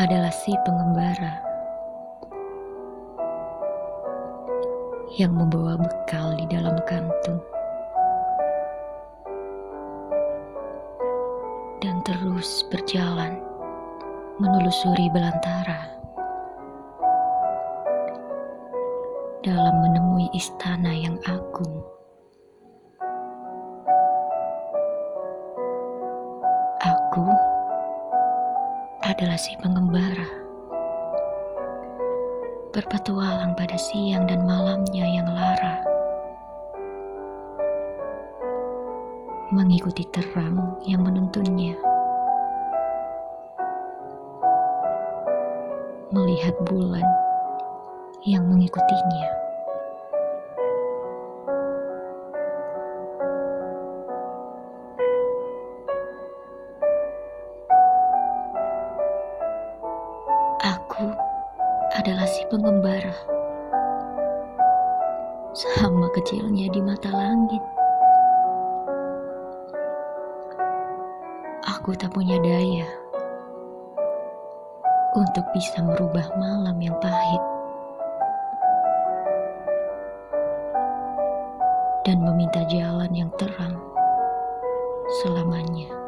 adalah si pengembara yang membawa bekal di dalam kantung dan terus berjalan menelusuri belantara dalam menemui istana yang agung. Aku adalah si pengembara. Berpetualang pada siang dan malamnya yang lara. Mengikuti terang yang menuntunnya. Melihat bulan yang mengikutinya. Aku adalah si pengembara. Sama kecilnya di mata langit. Aku tak punya daya untuk bisa merubah malam yang pahit dan meminta jalan yang terang selamanya.